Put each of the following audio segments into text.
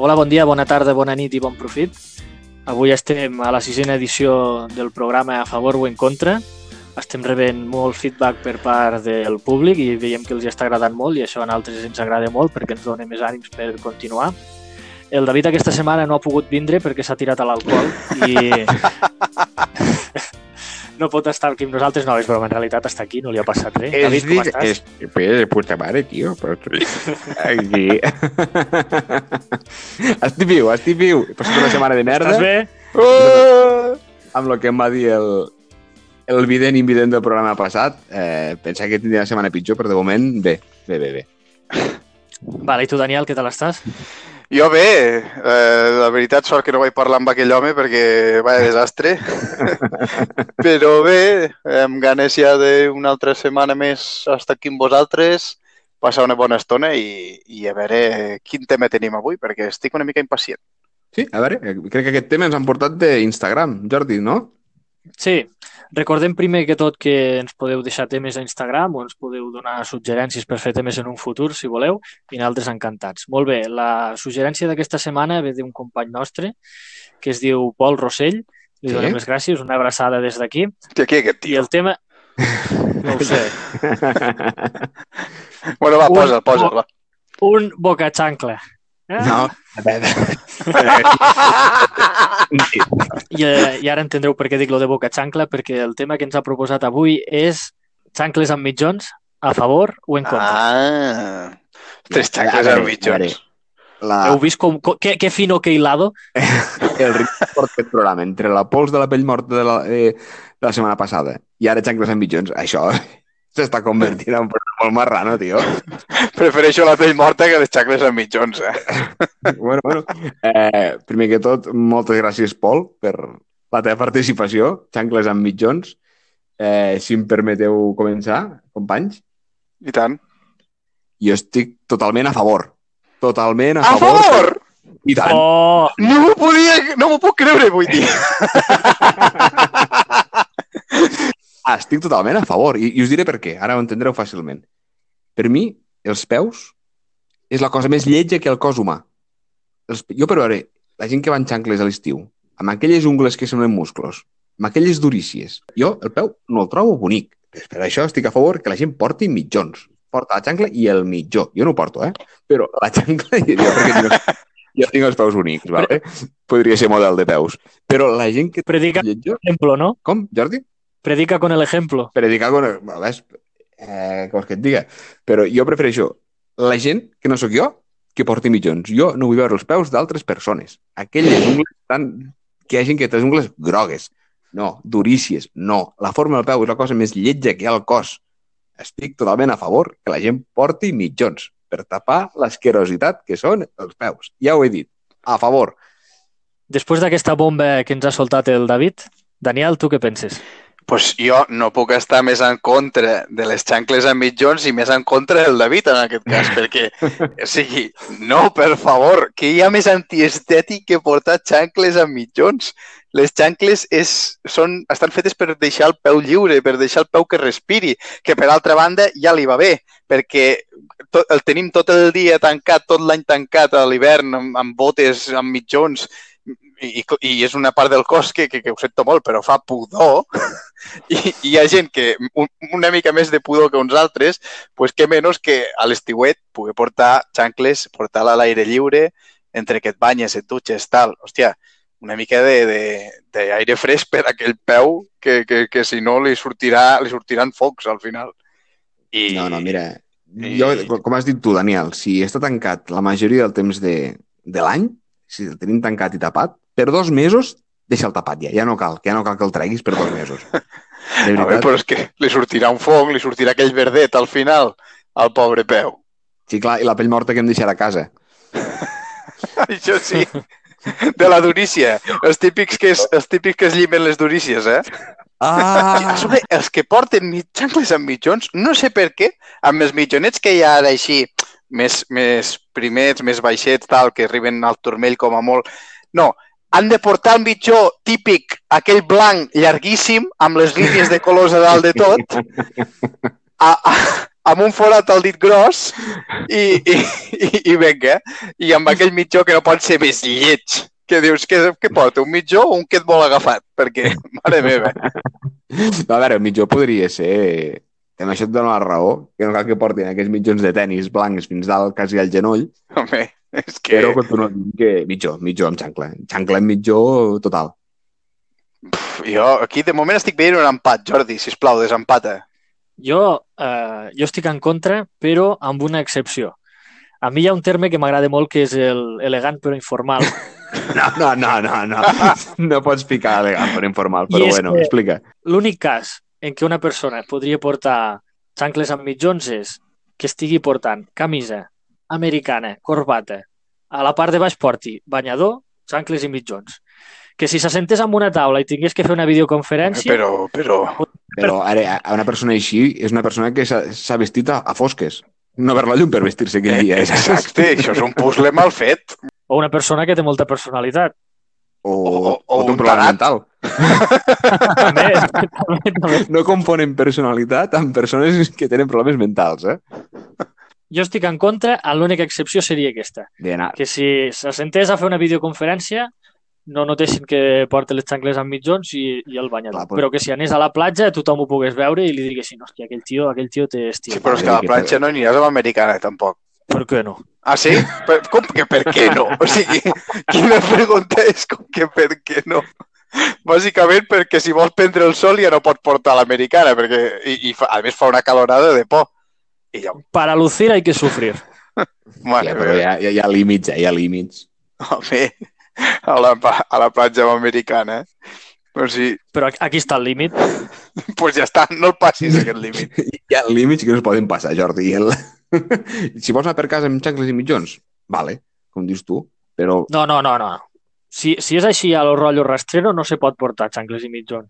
Hola, bon dia, bona tarda, bona nit i bon profit. Avui estem a la sisena edició del programa A favor o en contra. Estem rebent molt feedback per part del públic i veiem que els està agradant molt i això a nosaltres ens agrada molt perquè ens dona més ànims per continuar. El David aquesta setmana no ha pogut vindre perquè s'ha tirat a l'alcohol i no pot estar aquí amb nosaltres, no, és broma, en realitat està aquí, no li ha passat res. És, David, com estàs? és, pues, de puta mare, tio, però... Aquí. estic viu, estic viu. He passat una setmana de merda. Estàs bé? Uh! Amb el que em va dir el, el vident i invident del programa passat. Eh, pensava que tindria una setmana pitjor, però de moment, bé, bé, bé, bé. Vale, i tu, Daniel, què tal estàs? Jo bé, eh, la veritat sort que no vaig parlar amb aquell home perquè vaya desastre. Però bé, amb ganes ja d'una altra setmana més estar aquí amb vosaltres, passar una bona estona i, i a veure quin tema tenim avui, perquè estic una mica impacient. Sí, a veure, eh, crec que aquest tema ens han portat d'Instagram, Jordi, no? Sí, recordem primer que tot que ens podeu deixar temes a Instagram o ens podeu donar suggerències per fer temes en un futur, si voleu, i nosaltres encantats. Molt bé, la suggerència d'aquesta setmana ve d'un company nostre que es diu Pol Rossell. Li Sí. donem les gràcies, una abraçada des d'aquí. Qui aquí aquest I tio? el tema... No ho sé. Bueno, va, posa'l, posa'l, va. Un boca xancla. Eh? No, a veure. I, eh, I ara entendreu per què dic lo de boca xancla, perquè el tema que ens ha proposat avui és xancles amb mitjons, a favor o en contra. Ah, tres xancles amb mitjons. La, Heu vist com, com que, que fino que hilado? el ritme porta aquest programa entre la pols de la pell morta de la, eh, de la setmana passada i ara xancles amb mitjons, això s'està convertint en un programa molt marrano, tio. Prefereixo la pell morta que les xancles amb mitjons, eh? bueno, bueno. Eh, primer que tot, moltes gràcies, Pol, per la teva participació. Xancles amb mitjons. Eh, si em permeteu començar, companys, I tant. jo estic totalment a favor. Totalment a, A favor! I tant. Oh! No m'ho podia... No m'ho puc creure, vull dir. Ah, estic totalment a favor. I, I us diré per què. Ara ho entendreu fàcilment. Per mi, els peus és la cosa més lletja que el cos humà. Els, jo, per veure, la gent que va en xancles a l'estiu, amb aquelles ungles que semblen musclos, amb aquelles durícies, jo el peu no el trobo bonic. Per això estic a favor que la gent porti mitjons. Porta la xancla i el mitjó. Jo no ho porto, eh? Però la xancla... Jo, perquè tinc, jo tinc els peus bonics, vale? Podria ser model de peus. Però la gent que... Predica ejemplo, ¿no? Com, Jordi? Predica con el ejemplo. predicar con... ¿Ves? Eh, com que et diga. Però jo prefereixo la gent que no sóc jo que porti mitjons. Jo no vull veure els peus d'altres persones. Aquelles ungles tan... que hi ha gent que té les ungles grogues. No, durícies. No. La forma del peu és la cosa més lletja que hi ha al cos. Estic totalment a favor que la gent porti mitjons per tapar l'asquerositat que són els peus. Ja ho he dit. A favor. Després d'aquesta bomba que ens ha soltat el David, Daniel, tu què penses? Pues jo no puc estar més en contra de les xancles amb mitjons i més en contra del David en aquest cas, perquè, o sigui, no, per favor, que hi ha més antiestètic que portar xancles amb mitjons? Les xancles és, són, estan fetes per deixar el peu lliure, per deixar el peu que respiri, que per altra banda ja li va bé, perquè tot, el tenim tot el dia tancat, tot l'any tancat a l'hivern, amb, amb botes, amb mitjons, i, i és una part del cos que, que, que ho sento molt, però fa pudor, i, i hi ha gent que un, una mica més de pudor que uns altres, pues què menys que a l'estiuet poder portar xancles, portar-la a l'aire lliure, entre que et banyes, et dutxes, tal. Hòstia, una mica d'aire fresc per aquell peu que, que, que si no li, sortirà, li sortiran focs al final. I, No, no, mira, I- jo, com has dit tu, Daniel, si està tancat la majoria del temps de, de l'any, si el tenim tancat i tapat, per dos mesos deixa'l tapat ja, ja no cal, que ja no cal que el treguis per dos mesos. De A veure, veritat, però és que li sortirà un foc, li sortirà aquell verdet al final, al pobre peu. sí, clar, i la pell morta que em deixarà a casa. Això sí, de la durícia. Els típics que es, els típics que es llimen les durícies, eh? Ah! A sobre, els que porten mi- xancles amb mitjons, no sé per què, amb els mitjonets que hi ha ara així, més, més primets, més baixets, tal, que arriben al turmell com a molt... No, han de portar el mitjó típic, aquell blanc llarguíssim, amb les línies de colors a dalt de tot, a, a, amb un forat al dit gros i, i, i, i vinga. I amb aquell mitjó que no pot ser més lleig. Que dius, què, què porta, un mitjó o un que et vol agafat? Perquè, mare meva. No, a veure, el mitjó podria ser... Amb això et dono la raó, que no cal que portin aquests mitjons de tennis blancs fins dalt quasi al genoll, Home, és que... però continuo dient que mitjó, mitjó amb xancla. Xancla amb mitjó total. Jo aquí de moment estic veient un empat, Jordi, si plau, desempata. Jo, eh, jo estic en contra, però amb una excepció. A mi hi ha un terme que m'agrada molt, que és el elegant però informal. No, no, no, no, no. No pots picar elegant per informal, però bueno, que- explica. L'únic cas en què una persona podria portar xancles amb mitjons és que estigui portant camisa americana, corbata, a la part de baix porti banyador, xancles i mitjons. Que si s'assentés en una taula i tingués que fer una videoconferència, Però, però... Però ara, a una persona així és una persona que s'ha vestit a, a fosques. No ver la llum per vestir-se aquell dia. és- Exacte, això és un puzzle mal fet. o una persona que té molta personalitat. O, O- o, o un un problema tarat. mental. També, també, també. No confonen personalitat amb persones que tenen problemes mentals, eh? Jo estic en contra, l'única excepció seria aquesta. Anar. Que si s'assentés a fer una videoconferència, no notessin que porta les xancles amb mitjons i, i el banyador. Clar, però- Però que si anés a la platja tothom ho pogués veure i li diguessin, hòstia, aquell tio, aquell tio té estil. Sí, però és que a la planxa no aniràs amb americana, tampoc. Per què no? Ah, sí? Per, com que per què no? O sigui, quina pregunta és com que per què no? Bàsicament perquè si vols prendre el sol ja no pots portar l'americana, perquè i, i fa, a més fa una calorada de por. I ja, Para lucir hay que sufrir. mare Ja, però hi ha, hi ha, hi ha límits, eh? Hi ha límits. home, a la, a la platja americana. O sigui, Però aquí- està el límit. doncs ja està, no el passis aquest límit. Hi ha límits que no es poden passar, Jordi. I el... si vols anar per casa amb xancles i mitjons, vale, com dius tu, però No, no, no, no. Si, si és així a lo rotllo rastrero, no se pot portar xancles i mitjons.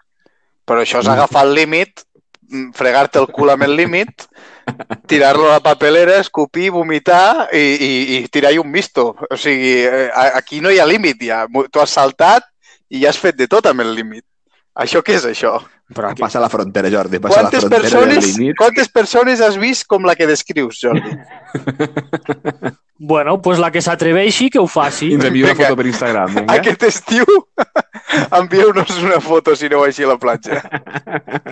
Però això és agafar el límit, mm, fregar-te el cul amb el límit, tirar-lo a la papelera, escopir, vomitar i, i, i tirar-hi un misto. O sigui, eh, aquí no hi ha límit ja. Tu has saltat i ja has fet de tot amb el límit. Això què és això? Però passa la frontera, Jordi, passa la Quantes frontera del persones, quantes persones has vist com la que descrius, Jordi? bueno, pues la que s'atreveixi que ho faci. I ens envia una Vinga. foto per Instagram, vinga. Aquest estiu envieu-nos una foto si aneu així a la platja.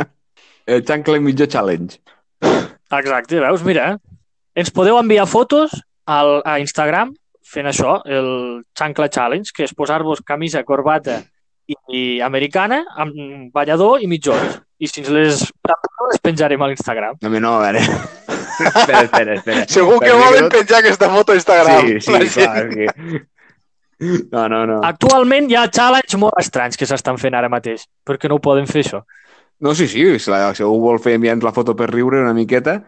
El xancle i mitjó challenge. Exacte, veus? Mira, ens podeu enviar fotos al, a Instagram fent això, el Chancla Challenge, que és posar-vos camisa, corbata i, i americana amb ballador i mitjons. I si ens les, les penjarem a l'Instagram. No, no, a veure. espera, espera, espera. Segur que volen penjar aquesta foto a Instagram. Sí, sí, clar, que... No, no, no. Actualment hi ha challenge molt estranys que s'estan fent ara mateix. Per què no ho poden fer, això? No, sí, sí, si, la, si algú vol fer enviant la foto per riure una miqueta,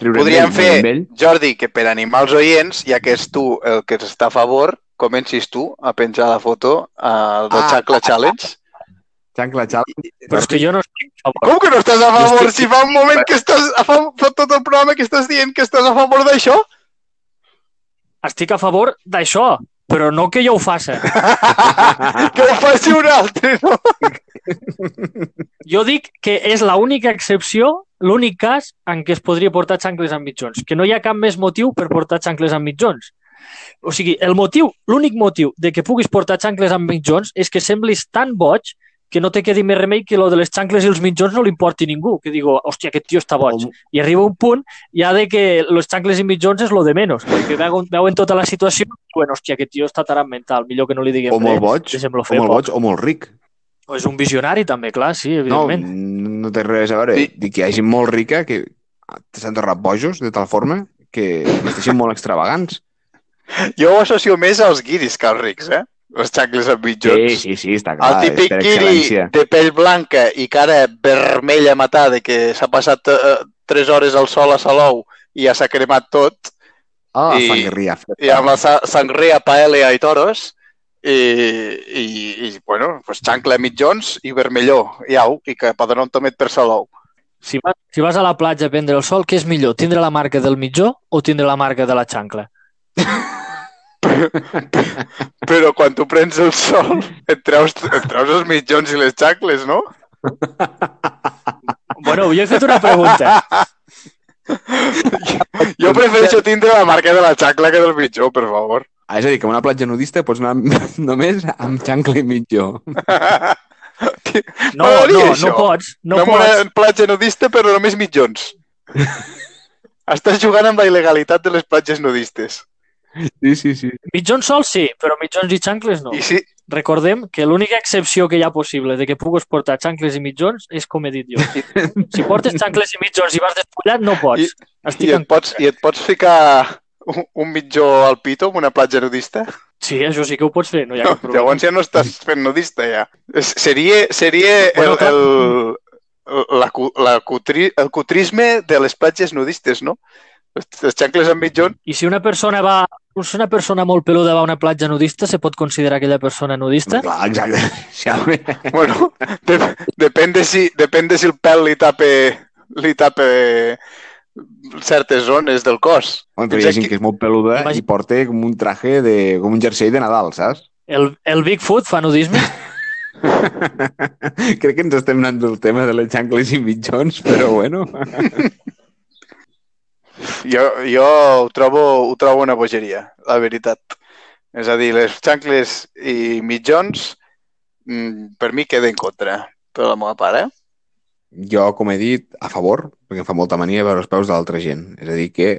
riure Podríem ell, fer, ell. Jordi, que per animar els oients, ja que és tu el que està a favor, comencis tu a penjar la foto uh, del Ah, Chancla ah, Challenge. Xancla challenge. Però és que jo no estic a favor. Com que no estàs a favor? estic- Si fa un moment que estàs a favor, fa tot el programa que estàs dient que estàs a favor d'això? Estic a favor d'això, però no que jo ho faci. que ho faci un altre, no? Jo dic que és l'única excepció, l'únic cas en què es podria portar xancles amb mitjons, que no hi ha cap més motiu per portar xancles amb mitjons. O sigui, el motiu, l'únic motiu de que puguis portar xancles amb mitjons és que semblis tan boig que no te quedi més remei que lo de les xancles i els mitjons no li importi ningú, que digo, hòstia, aquest tio està boig. I arriba un punt ja de que los xancles i mitjons és lo de menys, perquè veuen, veuen tota la situació i diuen, hòstia, aquest tio està tarat mental, millor que no li diguem O molt res, boig, deixem-lo o molt boig, o molt ric. O és un visionari també, clar, sí, No, evidentment. no té res a veure. Sí. Dic que hi ha gent molt rica que s'han tornat bojos de tal forma que vesteixen molt extravagants. Jo ho associo més als guiris que als rics, eh? Les xancles amb mitjons. Sí, sí, sí, està clar. El típic guiri de pell blanca i cara vermella matada que s'ha passat eh, 3 hores al sol a Salou i ja s'ha cremat tot Ah, i- sangria. i amb la sa- sangria, paella i toros i, i, i bueno, pues xancla mitjons i vermelló i au, i que poden un tomet per Salou. Si vas, si vas a la platja a prendre el sol, què és millor? Tindre la marca del mitjó o tindre la marca de la xancla? Però quan tu prens el sol et treus, et treus els mitjons i les xancles, no? Bueno, jo he fet una pregunta. Jo prefereixo tindre la marca de la xacla que del mitjó, per favor. Ah, és a dir, que una platja nudista pots anar només amb xancla i mitjó. No, no, això. no pots. No No pots. una platja nudista, però només mitjons. Estàs jugant amb la il·legalitat de les platges nudistes. Sí, sí, sí. Mitjons sols sí, però mitjons i xancles no. I si, Recordem que l'única excepció que hi ha possible de que puguis portar xancles i mitjons és com he dit jo. Si portes xancles i mitjons i vas despullat, no pots. I- Estic i, et pots, I et pots ficar un, un mitjó al pito en una platja nudista? Sí, això sí que ho pots fer, no hi ha No, cap problema. llavors ja no estàs fent nudista, ja. Seria, seria Bueno, el, clar. el, la, la cutri, el cutrisme de les platges nudistes, no? Les, les xancles amb mitjón. I si una persona va si una persona molt peluda va a una platja nudista, se pot considerar aquella persona nudista? Clar, exacte. Ja, Bueno, de, depèn, de si, depèn de si el pèl li tape, li tape certes zones del cos. Home, però hi ha gent que és molt peluda Imagina- i porta com un traje de... com un jersei de Nadal, saps? El, el Bigfoot fa nudisme? Crec que ens estem anant del tema de les xancles i mitjons, però bueno. Jo, jo ho, trobo, ho trobo una bogeria, la veritat. És a dir, les xancles i mitjons, mm, per mi queda en contra, per la meva part, eh? Jo, com he dit, a favor, perquè em fa molta mania veure els peus de l'altra gent. És a dir, que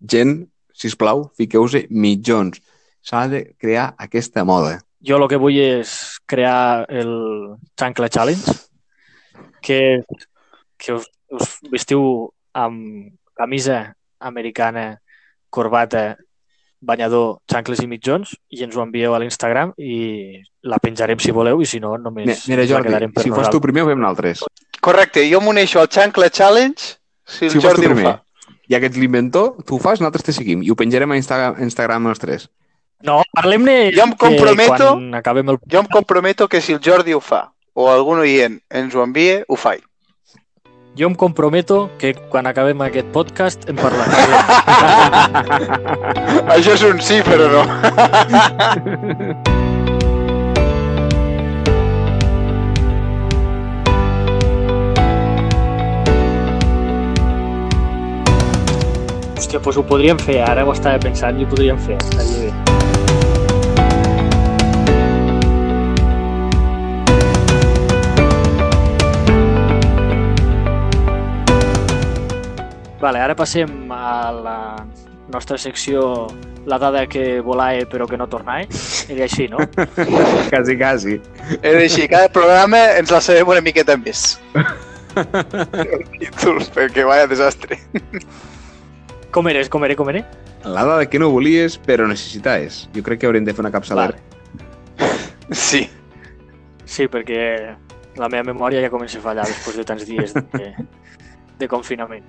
gent, si plau, fiqueu-vos mitjons. S'ha de crear aquesta moda. Jo el que vull és crear el Chancla Challenge, que, que us, us vestiu amb camisa americana, corbata, banyador, xancles i mitjons i ens ho envieu a l'Instagram i la penjarem si voleu i si no només Mi- Mira, ens la Jordi, quedarem per si fos tu nosaltres. primer, ho fem nosaltres. Correcte, jo m'uneixo al Xancla Challenge si el Si tu Jordi ho primer. fa. Ja que ets l'inventor, tu ho fas, nosaltres te seguim. I ho penjarem a Insta Instagram els tres. No, parlem-ne Jo em comprometo- quan acabem el... Jo em comprometo que si el Jordi ho fa o algun oient ens ho envia, ho faig. Jo em comprometo que quan acabem aquest podcast en parlarem. Això és un sí, però no. Hòstia, doncs ho podríem fer, ara ho estava pensant i ho podríem fer, estaria bé. Vale, ara passem a la nostra secció la dada que volae però que no tornae. Era així, no? quasi, quasi. És així, cada programa ens la sabem una miqueta més. Títols, perquè vaya desastre. Com eres, com era, com era? La dada que no volies, però necessitaves. Jo crec que haurem de fer una capçalera. Sí. Sí, perquè la meva memòria ja comença a fallar després de tants dies de, de confinament.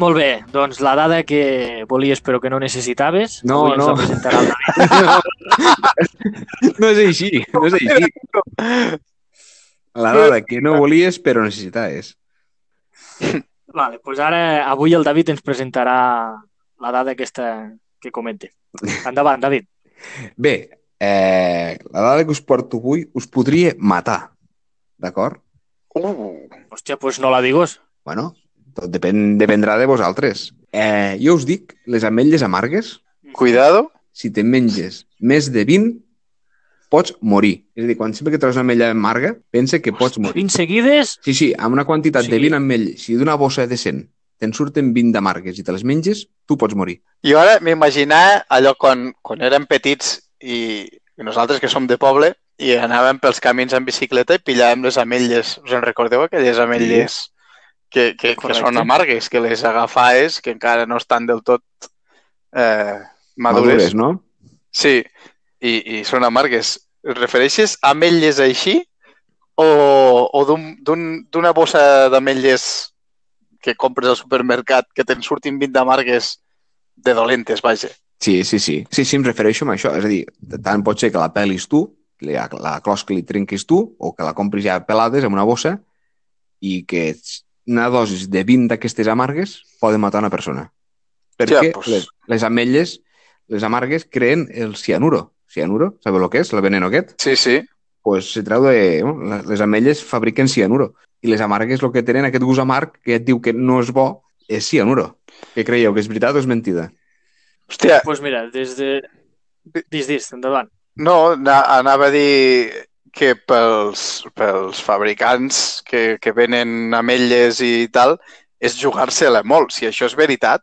Molt bé, doncs la dada que volies però que no necessitaves, No, avui ens no. la presentarà el David. No és així, no és així. La dada que no volies, però necessitaves. Vale, doncs ara, avui el David ens presentarà la dada aquesta que comente. Endavant, David. Bé, eh, la dada que us porto avui us podria matar, d'acord? Uh, Hòstia, doncs no la digues. Bueno, tot depèn, dependrà de vosaltres. Eh, jo us dic, les ametlles amargues, cuidado. si te menges més de 20, pots morir. És a dir, quan sempre que trobes una ametlla amarga, pensa que pots morir. 20 seguides? Sí, sí, amb una quantitat O de sigui- 20 ametlles, si d'una bossa de 100 te'n surten 20 d'amargues i te les menges, tu pots morir. I ara m'imaginava allò quan, quan érem petits i, nosaltres que som de poble i anàvem pels camins en bicicleta i pillàvem les ametlles. Us en recordeu aquelles ametlles que, que, que Correcte. són amargues, que les agafaes, que encara no estan del tot eh, madures. Madures, no? Sí, i, i són amargues. Et refereixes a ametlles així o, o d'un- d'un- d'una bossa d'ametlles que compres al supermercat que te'n surtin 20 d'amargues de dolentes, vaja? Sí, sí, sí. Sí, sí, em refereixo a això. És a dir, tant pot ser que la pelis tu, la, la closca li trenquis tu, o que la compris ja pelades en una bossa i que una dosis de 20 d'aquestes amargues poden matar una persona. Perquè pues- les, les ametlles, les amargues, creen el cianuro. Cianuro, sabeu el que és? El veneno aquest? Sí, sí. pues se treu de... bueno, les ametlles fabriquen cianuro. I les amargues el que tenen, aquest gust amarg, que et diu que no és bo, és cianuro. Què creieu, que és veritat o és mentida? Hòstia, Doncs pues mira, des de... Dis, dis, endavant. no, na- anava a dir que pels, pels fabricants que, que venen ametlles i tal, és jugar-se-la molt. Si això és veritat,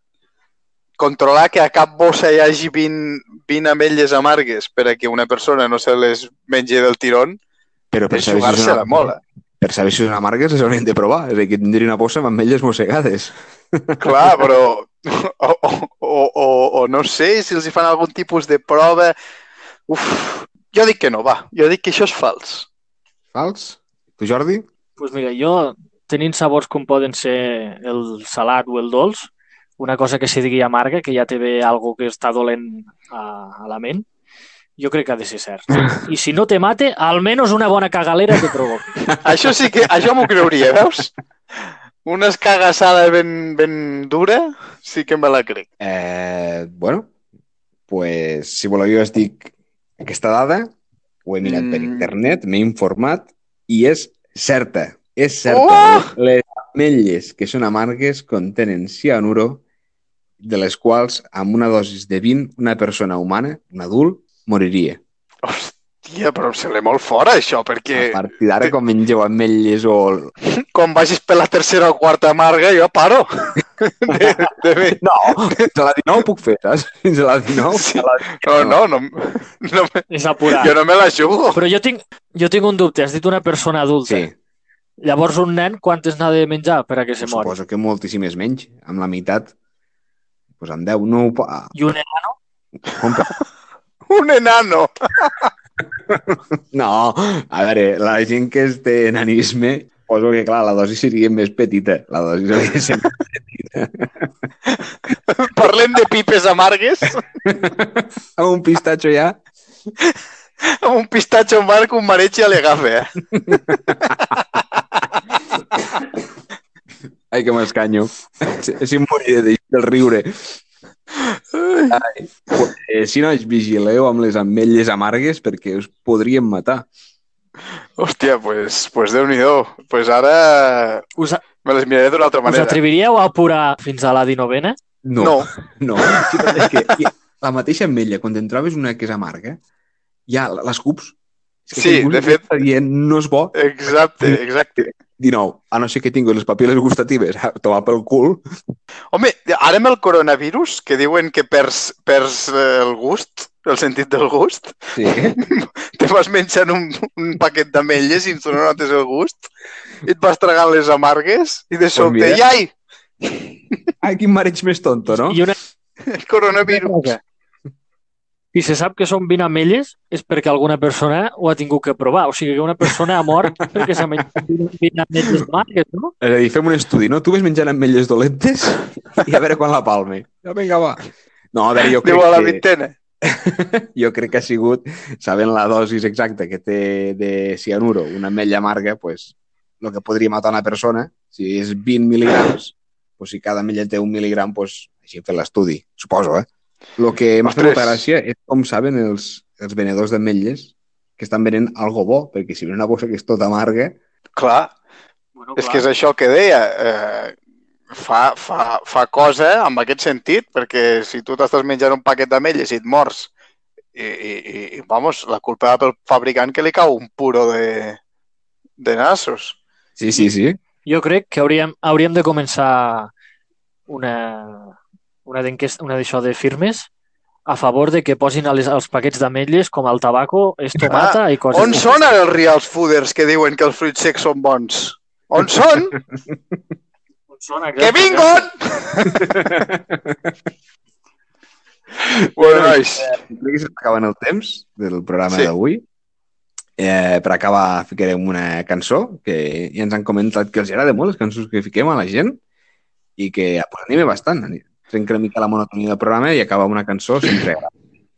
controlar que a cap bossa hi hagi 20, 20 ametlles amargues per a que una persona no se les mengi del tirón, Però per és si jugar-se-la una, molt. eh? per saber si una marca les haurien de provar. És a dir, que tindria una bossa amb ametlles mossegades. Clar, però... O, o, o, o, o no sé si els hi fan algun tipus de prova. Uf, jo dic que no, va. Jo dic que això és fals. Fals? Tu, Jordi? Doncs pues mira, jo, tenint sabors com poden ser el salat o el dolç, una cosa que se digui amarga, que ja té bé algo que està dolent a, a la ment, jo crec que ha de ser cert. I si no te mate, almenys una bona cagalera te provoqui. Això sí que... Això m'ho creuria, veus? Una escagassada ben, ben dura, sí que me la crec. Eh, bueno, pues, si voleu jo us dic aquesta dada, ho he mirat mm. per internet, m'he informat i és certa. És certa. Oh! Les ametlles que són amargues contenen cianuro, de les quals amb una dosis de 20 una persona humana, un adult, moriria. Hòstia, però em sembla molt fora, això, A perquè partir d'ara, quan mengeu ametlles o... quan vagis per la tercera o quarta amarga, jo paro. De, de... No, fins a la 19 ho puc fer, saps? Fins a la 19. Sí. a la... No, no, no, no me, És apurar. jo no me la jugo. Però jo tinc, jo tinc un dubte. Has dit una persona adulta. Sí, Llavors un nen, quantes n'ha de menjar per a que se mori? suposo que moltíssimes menys. Amb la meitat, pues amb 10. No, ho I un nen, com Un enano. no, a veure, la gent que és de nanisme, poso que, clar, la dosi seria més petita. La dosi hauria de ser Parlem de pipes amargues amb un pistatxo ja. amb un pistatge amarg, un mareig i l'agafa, eh? Ai, que m'escanyo. Si, em moriré de, riure. Ai, eh, si no, vigileu amb les ametlles amargues perquè us podrien matar. Hòstia, pues, pues Déu-n'hi-do. Pues ara us, me les miraré d'una altra us manera. atreviríeu a apurar fins a la 19 No, No. no. Sí, és que la mateixa ametlla, quan te'n trobes una que és amarga, ja l'escups. Sí, de fet- està Dient, no és bo. Exacte, exacte. 19. A no ser que tingui les papil·les gustatives a tomar pel cul. Home, ara amb el coronavirus, que diuen que perds, perds eh, el gust, el sentit del gust, Sí. te vas menjant un, un paquet d'ametlles i tu no notes el gust, i et vas tragant les amargues, i de sobte, mira. iai, Ai, quin mareig més tonto, no? I una el coronavirus. Si se sap que són 20 ametlles és perquè alguna persona ho ha tingut que provar. O sigui que una persona ha mort perquè s'ha menjat 20 ametlles amargues, no? És a dir, fem un estudi, no? Tu ves menjant ametlles dolentes i a veure quan la palme. Ja, vinga, va. No, a veure, jo crec Diu a la que... vintena. jo crec que ha sigut, sabent la dosis exacta que té de cianuro, una ametlla amarga, pues, el que podria matar una persona, si és 20 mil·ligrams, pues, si cada ametlla té un mil·ligram, pues, així hem fet l'estudi, suposo, eh? El que m'ha fet molta gràcia és com saben els, els venedors d'ametlles que estan venent algo bo, perquè si ven una bossa que és tota amarga, Clar, Bueno, és que és això que deia. Eh, fa, fa, fa cosa amb aquest sentit, perquè si tu t'estàs menjant un paquet d'ametlles i et mors, i, i, i, i vamos, la culpa va pel fabricant que li cau un puro de, de nassos. sí, sí, sí, Jo crec que hauríem, hauríem de començar una, una d'enquesta, una d'això de firmes a favor de que posin a les, als paquets d'ametlles com el tabaco, és tomata i coses... On són ara els reals fooders que diuen que els fruits secs són bons? On són? On són que vingon! bueno, nois, s'està acabant el temps del programa Sí. d'avui. Eh, per acabar, ficarem una cançó que ja ens han comentat que els agrada molt les cançons que fiquem a la gent i que pues, anima bastant. Trenca una mica la monotonia del programa i acaba una cançó sempre.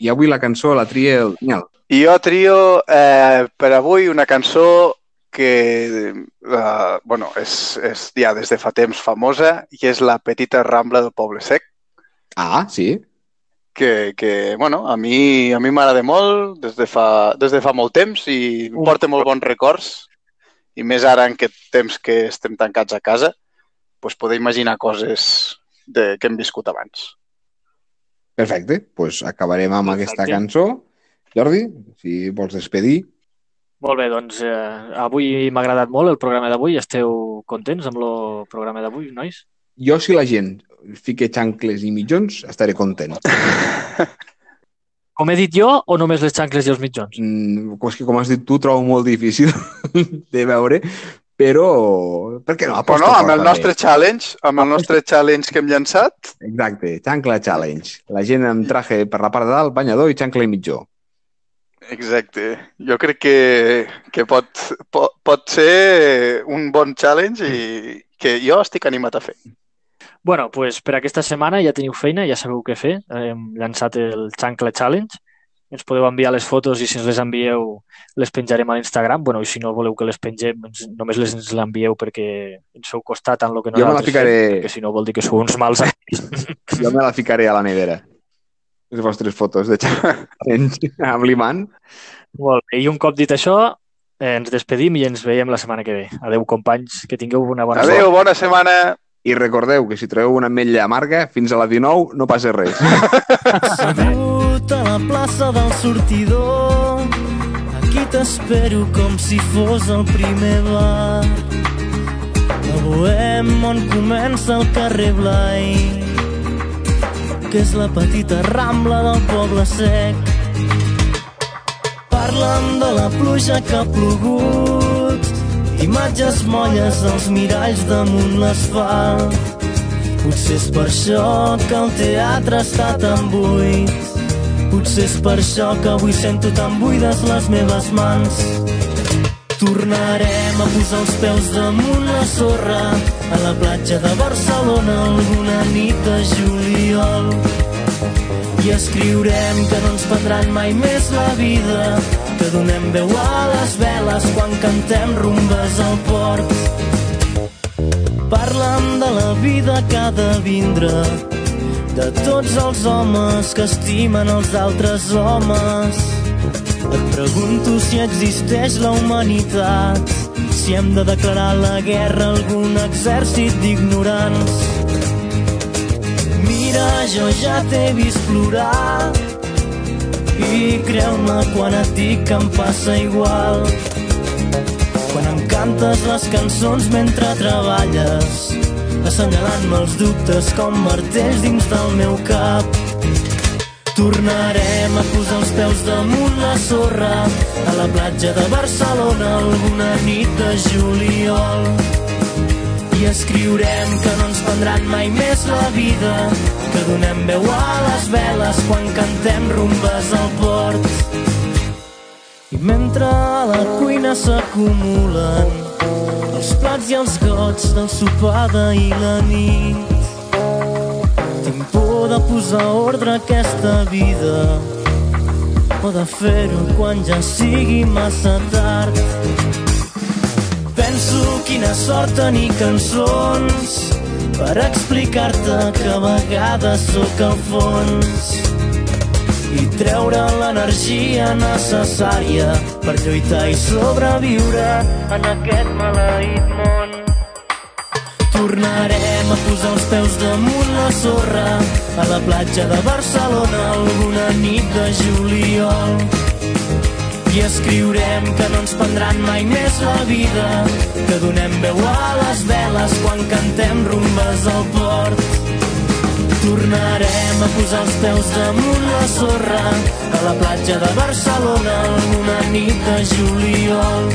I avui la cançó la tria el Daniel. I jo trio eh, per avui una cançó que eh, bueno, és, és ja des de fa temps famosa i és la Petita Rambla del Poble Sec, Ah, sí? que, que bueno, a mi a mi m'agrada molt des de, fa, des de fa molt temps i em porta molt bons records i més ara en aquest temps que estem tancats a casa pues poder imaginar coses de, que hem viscut abans. Perfecte, doncs pues acabarem amb Perfecte. aquesta cançó. Jordi, si vols despedir. Molt bé, doncs eh, avui m'ha agradat molt el programa d'avui. Esteu contents amb el programa d'avui, nois? Jo, si la gent fique xancles i mitjons, estaré content. Com he dit jo o només les xancles i els mitjons? Mm, és que, com has dit tu, trobo molt difícil de veure, però... Per què no? Però no, amb el nostre challenge, amb el nostre challenge que hem llançat, Exacte, xancla challenge. La gent amb traje per la part de dalt, banyador i xancla i mitjó. exacte. Jo crec que, que pot, pot, pot ser un bon challenge i que jo estic animat a fer. bueno, pues per aquesta setmana ja teniu feina, ja sabeu què fer. Hem llançat el Chancla Challenge. Ens podeu enviar les fotos i si ens les envieu les penjarem a l'Instagram. Bueno, i si no voleu que les pengem, ens- només les ens l'envieu perquè ens heu costat en el que Jo me la nosaltres ficaré- fem, perquè si no vol dir que sou uns mals. Jo me la ficaré a la nevera. Les vostres fotos de challenge amb l'imant. Molt bé. I un cop dit això, eh, ens despedim i ens veiem la setmana que ve. Adeu, companys, que tingueu una bona Adéu, bona setmana! I recordeu que si trobeu una ametlla amarga, fins a la 19 no passa res. Assegut a la plaça del sortidor. Aquí t'espero com si fos el primer bar. A Bohem on comença el carrer Blai Que és la petita rambla del poble sec. Parlen de la pluja que ha plogut Imatges molles als miralls damunt l'asfalt Potser és per això que el teatre està tan buit. Potser és per això que avui sento tan buides les meves mans. Tornarem a posar els peus damunt la sorra a la platja de Barcelona alguna nit de juliol. I escriurem que no ens prendran mai més la vida, que donem veu a les veles quan cantem rumbes al port. Parlen de la vida que ha de vindre, de tots els homes que estimen els altres homes. Et pregunto si existeix la humanitat, si hem de declarar la guerra a algun exèrcit d'ignorants. Jo ja t'he vist plorar i creu-me quan et dic que em passa igual. Quan em cantes les cançons mentre treballes, assenyalant-me els dubtes com martells dins del meu cap. Tornarem a posar els peus damunt la sorra a la platja de Barcelona alguna nit de juliol. Escriurem que no ens prendran mai més la vida, que donem veu a les veles quan cantem rumbes al port. I mentre a la cuina s'acumulen els plats i els gots del sopar d'ahir la nit, tinc por de posar ordre a aquesta vida o de fer-ho quan ja sigui massa tard. Penso quina sort tenir cançons per explicar-te que a vegades sóc al fons i treure l'energia necessària per lluitar i sobreviure en aquest maleït món. Tornarem a posar els peus damunt la sorra a la platja de Barcelona alguna nit de juliol. I escriurem que no ens prendran mai més la vida, que donem veu a les veles quan cantem rumbes al port. Tornarem a posar els peus damunt la sorra a la platja de Barcelona alguna nit de juliol.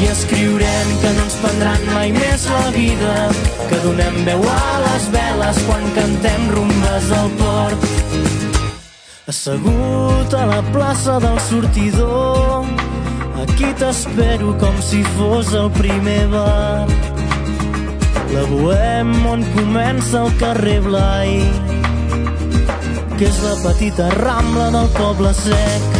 I escriurem que no ens prendran mai més la vida, que donem veu a les veles quan cantem rumbes al port. Assegut a la plaça del sortidor, aquí t'espero com si fos el primer bar. La Bohem on comença el carrer Blai, que és la petita rambla del poble sec.